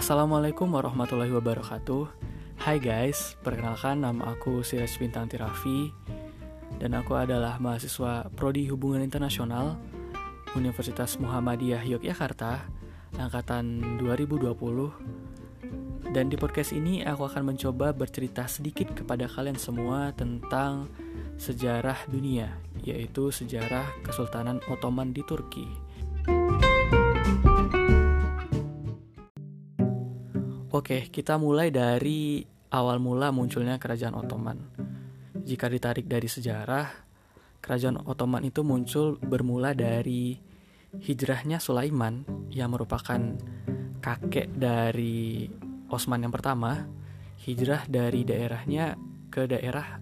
Assalamualaikum warahmatullahi wabarakatuh. Hai guys, perkenalkan nama aku Siraj Bintang Tirafi Dan aku adalah mahasiswa Prodi Hubungan Internasional Universitas Muhammadiyah Yogyakarta Angkatan 2020 Dan di podcast ini aku akan mencoba bercerita sedikit kepada kalian semua tentang sejarah dunia Yaitu sejarah Kesultanan Ottoman di Turki Oke, kita mulai dari awal mula munculnya kerajaan Ottoman. Jika ditarik dari sejarah, kerajaan Ottoman itu muncul bermula dari hijrahnya Sulaiman yang merupakan kakek dari Osman yang pertama, hijrah dari daerahnya ke daerah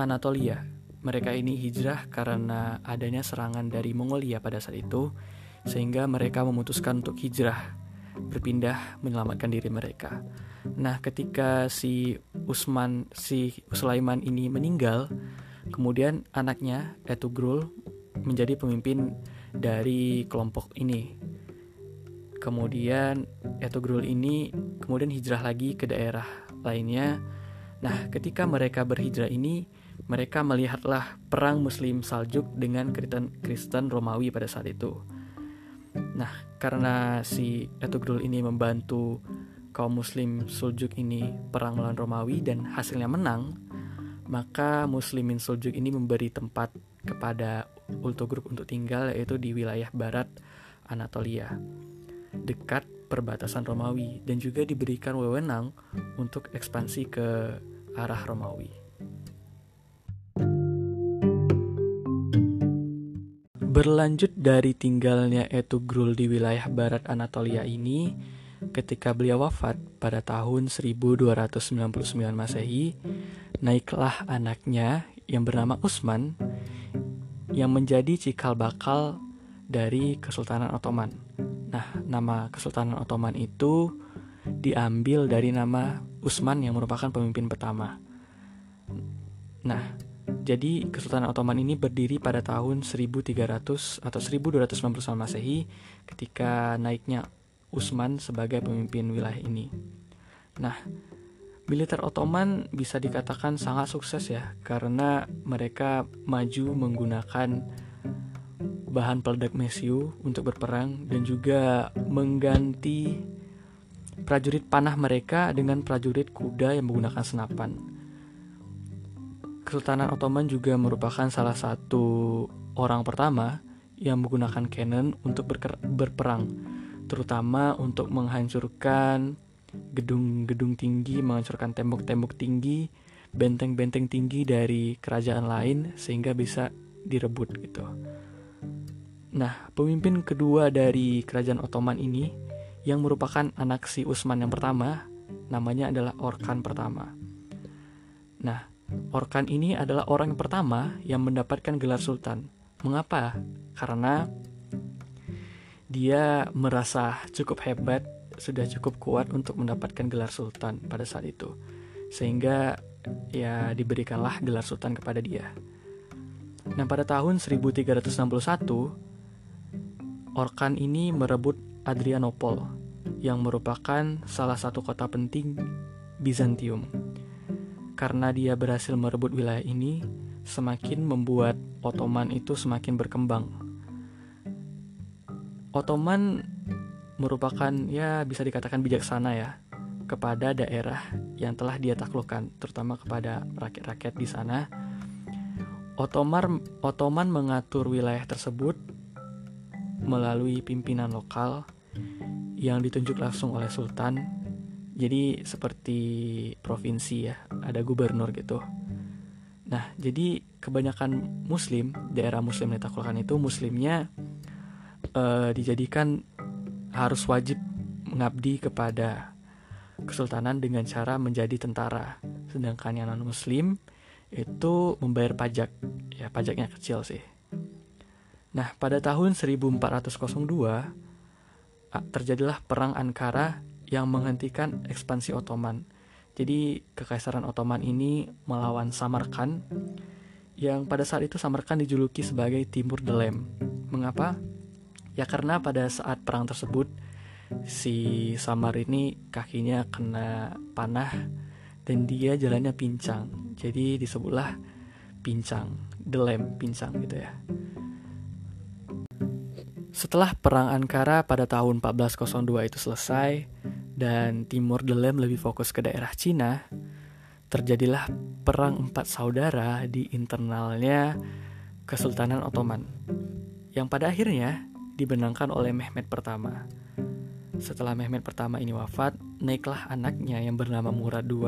Anatolia. Mereka ini hijrah karena adanya serangan dari Mongolia pada saat itu, sehingga mereka memutuskan untuk hijrah berpindah menyelamatkan diri mereka. Nah, ketika si Usman si Sulaiman ini meninggal, kemudian anaknya Etugrul menjadi pemimpin dari kelompok ini. Kemudian Etugrul ini kemudian hijrah lagi ke daerah lainnya. Nah, ketika mereka berhijrah ini, mereka melihatlah perang Muslim Saljuk dengan Kristen, Kristen Romawi pada saat itu. Nah, karena si Etugrul ini membantu kaum muslim Suljuk ini perang melawan Romawi dan hasilnya menang, maka muslimin Suljuk ini memberi tempat kepada Ultogrup untuk tinggal yaitu di wilayah barat Anatolia, dekat perbatasan Romawi dan juga diberikan wewenang untuk ekspansi ke arah Romawi. Berlanjut dari tinggalnya Etugrul di wilayah barat Anatolia ini, ketika beliau wafat pada tahun 1299 Masehi, naiklah anaknya yang bernama Utsman yang menjadi cikal bakal dari Kesultanan Ottoman. Nah, nama Kesultanan Ottoman itu diambil dari nama Utsman yang merupakan pemimpin pertama. Nah, jadi Kesultanan Ottoman ini berdiri pada tahun 1300 atau 1299 Masehi ketika naiknya Utsman sebagai pemimpin wilayah ini. Nah, militer Ottoman bisa dikatakan sangat sukses ya karena mereka maju menggunakan bahan peledak mesiu untuk berperang dan juga mengganti prajurit panah mereka dengan prajurit kuda yang menggunakan senapan. Kesultanan Ottoman juga merupakan salah satu orang pertama yang menggunakan cannon untuk berperang, terutama untuk menghancurkan gedung-gedung tinggi, menghancurkan tembok-tembok tinggi, benteng-benteng tinggi dari kerajaan lain sehingga bisa direbut gitu. Nah, pemimpin kedua dari kerajaan Ottoman ini yang merupakan anak si Utsman yang pertama, namanya adalah Orkan pertama. Nah, Orkan ini adalah orang yang pertama yang mendapatkan gelar sultan. Mengapa? Karena dia merasa cukup hebat, sudah cukup kuat untuk mendapatkan gelar sultan pada saat itu. Sehingga ya diberikanlah gelar sultan kepada dia. Nah, pada tahun 1361 Orkan ini merebut Adrianopol yang merupakan salah satu kota penting Bizantium karena dia berhasil merebut wilayah ini, semakin membuat Ottoman itu semakin berkembang. Ottoman merupakan ya bisa dikatakan bijaksana ya kepada daerah yang telah dia taklukkan, terutama kepada rakyat-rakyat di sana. Ottoman Ottoman mengatur wilayah tersebut melalui pimpinan lokal yang ditunjuk langsung oleh sultan jadi seperti provinsi ya, ada gubernur gitu. Nah, jadi kebanyakan muslim, daerah muslim yang ditaklukkan itu muslimnya uh, dijadikan harus wajib mengabdi kepada kesultanan dengan cara menjadi tentara. Sedangkan yang non muslim itu membayar pajak. Ya, pajaknya kecil sih. Nah, pada tahun 1402 terjadilah perang Ankara yang menghentikan ekspansi Ottoman. Jadi kekaisaran Ottoman ini melawan Samarkand yang pada saat itu Samarkand dijuluki sebagai Timur Delem. Mengapa? Ya karena pada saat perang tersebut si Samar ini kakinya kena panah dan dia jalannya pincang. Jadi disebutlah pincang, delem pincang gitu ya. Setelah perang Ankara pada tahun 1402 itu selesai dan Timur Delem lebih fokus ke daerah Cina, terjadilah perang empat saudara di internalnya Kesultanan Ottoman yang pada akhirnya dibenangkan oleh Mehmet pertama. Setelah Mehmet pertama ini wafat, naiklah anaknya yang bernama Murad II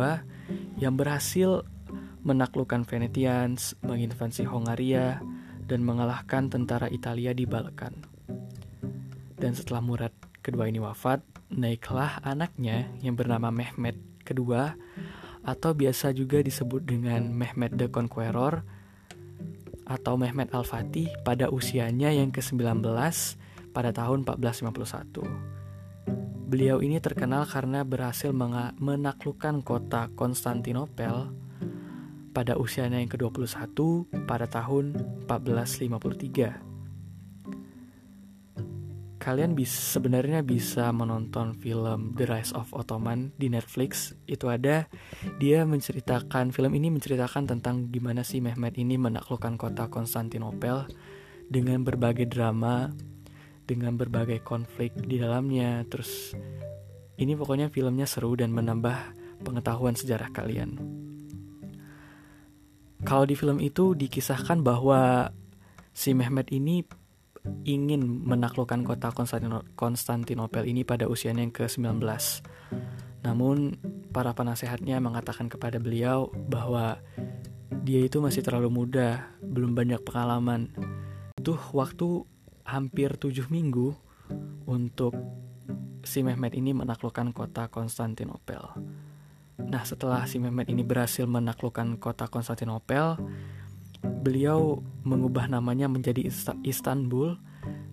yang berhasil menaklukkan Venetians, menginvasi Hongaria, dan mengalahkan tentara Italia di Balkan. Dan setelah Murad kedua ini wafat, naiklah anaknya yang bernama Mehmet kedua atau biasa juga disebut dengan Mehmet the Conqueror atau Mehmet Al-Fatih pada usianya yang ke-19 pada tahun 1451. Beliau ini terkenal karena berhasil menaklukkan kota Konstantinopel pada usianya yang ke-21 pada tahun 1453. Kalian bisa sebenarnya bisa menonton film The Rise of Ottoman di Netflix. Itu ada dia menceritakan film ini menceritakan tentang gimana sih Mehmet ini menaklukkan kota Konstantinopel dengan berbagai drama dengan berbagai konflik di dalamnya. Terus ini pokoknya filmnya seru dan menambah pengetahuan sejarah kalian. Kalau di film itu dikisahkan bahwa si Mehmet ini ingin menaklukkan kota Konstantinopel ini pada usianya yang ke-19. Namun para penasehatnya mengatakan kepada beliau bahwa dia itu masih terlalu muda, belum banyak pengalaman. Tuh waktu hampir tujuh minggu untuk si Mehmet ini menaklukkan kota Konstantinopel. Nah, setelah si Mehmet ini berhasil menaklukkan kota Konstantinopel, beliau mengubah namanya menjadi Istanbul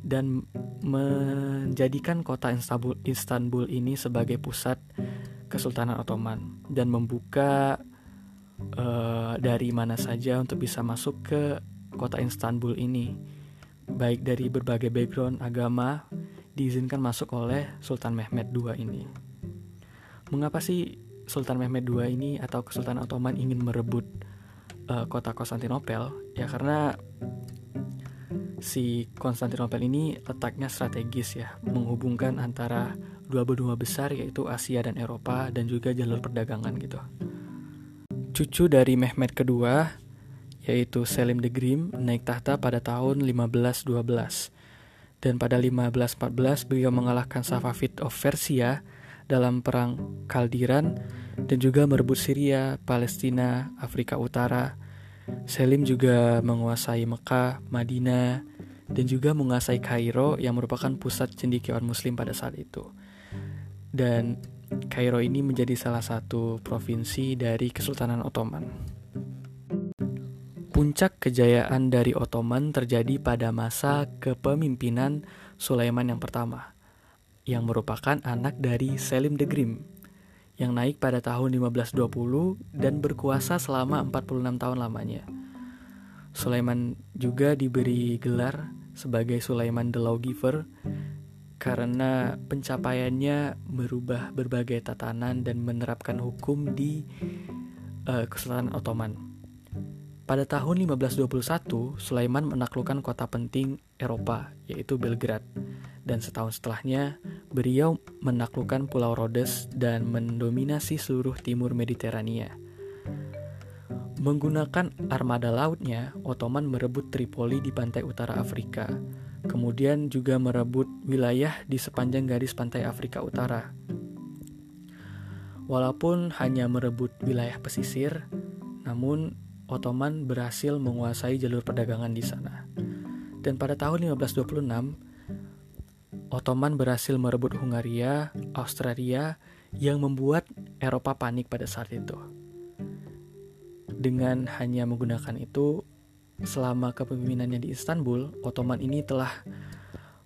dan menjadikan kota Istanbul, ini sebagai pusat Kesultanan Ottoman dan membuka uh, dari mana saja untuk bisa masuk ke kota Istanbul ini baik dari berbagai background agama diizinkan masuk oleh Sultan Mehmet II ini. Mengapa sih Sultan Mehmet II ini atau Kesultanan Ottoman ingin merebut uh, kota Konstantinopel? Ya karena si Konstantinopel ini letaknya strategis ya, menghubungkan antara dua benua besar yaitu Asia dan Eropa dan juga jalur perdagangan gitu. Cucu dari Mehmet kedua yaitu Selim the Grim naik tahta pada tahun 1512. Dan pada 1514 beliau mengalahkan Safavid of Persia dalam perang Kaldiran dan juga merebut Syria, Palestina, Afrika Utara. Selim juga menguasai Mekah, Madinah, dan juga menguasai Kairo yang merupakan pusat cendekiawan muslim pada saat itu. Dan Kairo ini menjadi salah satu provinsi dari Kesultanan Ottoman. Puncak kejayaan dari Ottoman terjadi pada masa kepemimpinan Sulaiman yang pertama, yang merupakan anak dari Selim the Grim, yang naik pada tahun 1520 dan berkuasa selama 46 tahun lamanya. Sulaiman juga diberi gelar sebagai Sulaiman the Lawgiver karena pencapaiannya merubah berbagai tatanan dan menerapkan hukum di uh, Kesultanan Ottoman. Pada tahun 1521, Sulaiman menaklukkan kota penting Eropa, yaitu Belgrad. Dan setahun setelahnya, beliau menaklukkan Pulau Rhodes dan mendominasi seluruh timur Mediterania. Menggunakan armada lautnya, Ottoman merebut Tripoli di pantai utara Afrika, kemudian juga merebut wilayah di sepanjang garis pantai Afrika Utara. Walaupun hanya merebut wilayah pesisir, namun Ottoman berhasil menguasai jalur perdagangan di sana. Dan pada tahun 1526, Ottoman berhasil merebut Hungaria, Australia, yang membuat Eropa panik pada saat itu. Dengan hanya menggunakan itu, selama kepemimpinannya di Istanbul, Ottoman ini telah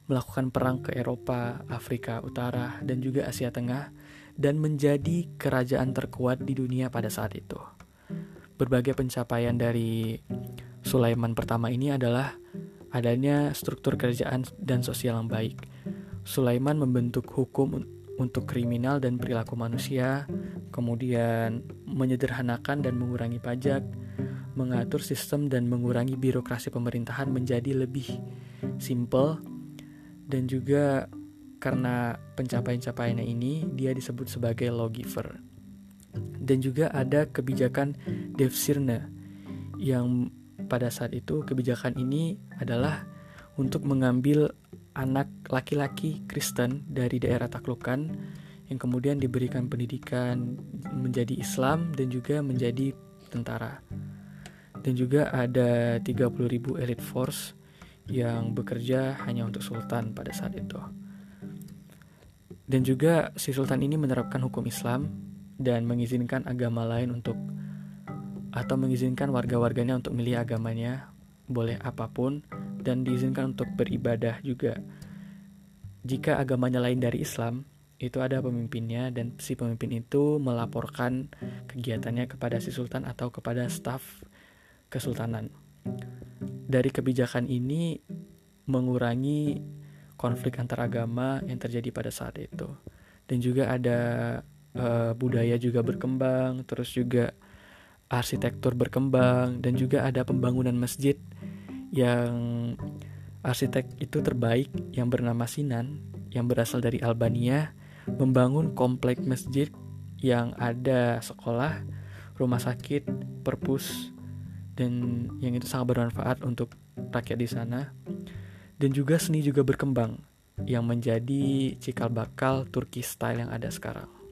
melakukan perang ke Eropa, Afrika Utara, dan juga Asia Tengah, dan menjadi kerajaan terkuat di dunia pada saat itu berbagai pencapaian dari Sulaiman pertama ini adalah adanya struktur kerajaan dan sosial yang baik. Sulaiman membentuk hukum untuk kriminal dan perilaku manusia, kemudian menyederhanakan dan mengurangi pajak, mengatur sistem dan mengurangi birokrasi pemerintahan menjadi lebih simple dan juga karena pencapaian-capaiannya ini dia disebut sebagai lawgiver. Dan juga ada kebijakan Devsirne yang pada saat itu kebijakan ini adalah untuk mengambil anak laki-laki Kristen dari daerah taklukan yang kemudian diberikan pendidikan menjadi Islam dan juga menjadi tentara. Dan juga ada 30.000 elite force yang bekerja hanya untuk sultan pada saat itu. Dan juga si sultan ini menerapkan hukum Islam dan mengizinkan agama lain untuk atau mengizinkan warga-warganya untuk milih agamanya boleh apa pun dan diizinkan untuk beribadah juga. Jika agamanya lain dari Islam, itu ada pemimpinnya dan si pemimpin itu melaporkan kegiatannya kepada si sultan atau kepada staf kesultanan. Dari kebijakan ini mengurangi konflik antar agama yang terjadi pada saat itu. Dan juga ada uh, budaya juga berkembang, terus juga arsitektur berkembang dan juga ada pembangunan masjid yang arsitek itu terbaik yang bernama Sinan yang berasal dari Albania membangun komplek masjid yang ada sekolah, rumah sakit, perpus dan yang itu sangat bermanfaat untuk rakyat di sana. Dan juga seni juga berkembang yang menjadi cikal bakal Turki style yang ada sekarang.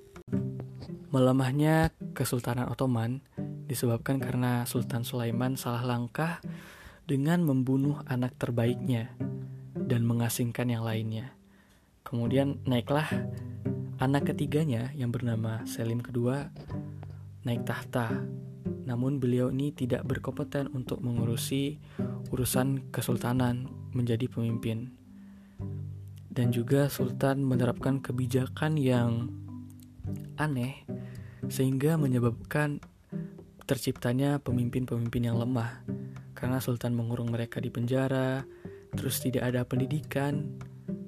Melemahnya Kesultanan Ottoman disebabkan karena Sultan Sulaiman salah langkah dengan membunuh anak terbaiknya dan mengasingkan yang lainnya. Kemudian naiklah anak ketiganya yang bernama Selim kedua naik tahta. Namun beliau ini tidak berkompeten untuk mengurusi urusan kesultanan menjadi pemimpin. Dan juga sultan menerapkan kebijakan yang aneh sehingga menyebabkan terciptanya pemimpin-pemimpin yang lemah karena sultan mengurung mereka di penjara, terus tidak ada pendidikan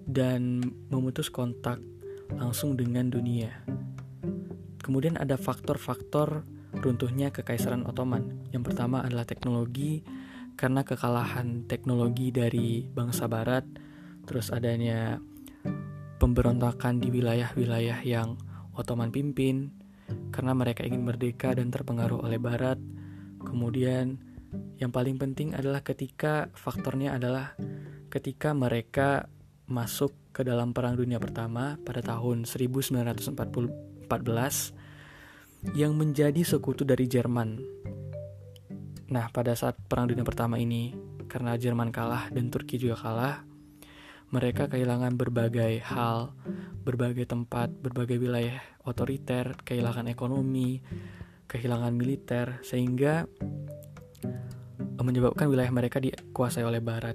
dan memutus kontak langsung dengan dunia. Kemudian ada faktor-faktor runtuhnya kekaisaran Ottoman. Yang pertama adalah teknologi karena kekalahan teknologi dari bangsa barat, terus adanya pemberontakan di wilayah-wilayah yang Ottoman pimpin, karena mereka ingin merdeka dan terpengaruh oleh Barat. Kemudian, yang paling penting adalah ketika faktornya adalah ketika mereka masuk ke dalam Perang Dunia Pertama pada tahun 1914 yang menjadi sekutu dari Jerman. Nah, pada saat Perang Dunia Pertama ini, karena Jerman kalah dan Turki juga kalah, mereka kehilangan berbagai hal, berbagai tempat, berbagai wilayah otoriter, kehilangan ekonomi, kehilangan militer, sehingga menyebabkan wilayah mereka dikuasai oleh Barat.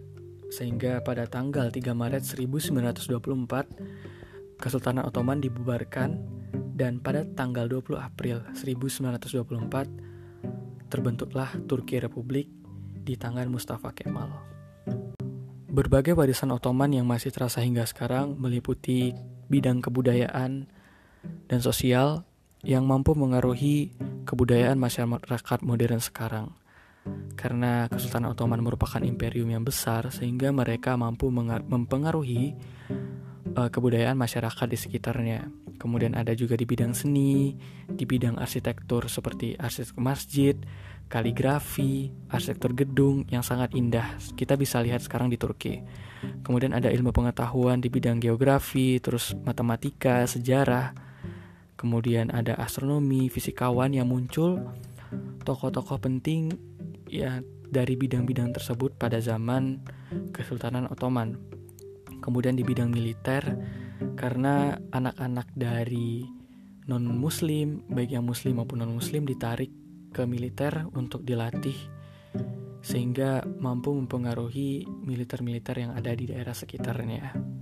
Sehingga pada tanggal 3 Maret 1924, Kesultanan Ottoman dibubarkan dan pada tanggal 20 April 1924 terbentuklah Turki Republik di tangan Mustafa Kemal. Berbagai warisan Ottoman yang masih terasa hingga sekarang meliputi bidang kebudayaan, dan sosial yang mampu mengaruhi kebudayaan masyarakat modern sekarang. Karena Kesultanan Ottoman merupakan imperium yang besar, sehingga mereka mampu mempengaruhi uh, kebudayaan masyarakat di sekitarnya. Kemudian ada juga di bidang seni, di bidang arsitektur seperti arsitektur masjid, kaligrafi, arsitektur gedung yang sangat indah. Kita bisa lihat sekarang di Turki. Kemudian ada ilmu pengetahuan di bidang geografi, terus matematika, sejarah, kemudian ada astronomi, fisikawan yang muncul, tokoh-tokoh penting ya dari bidang-bidang tersebut pada zaman Kesultanan Ottoman. Kemudian di bidang militer karena anak-anak dari non-muslim, baik yang muslim maupun non-muslim ditarik ke militer untuk dilatih sehingga mampu mempengaruhi militer-militer yang ada di daerah sekitarnya.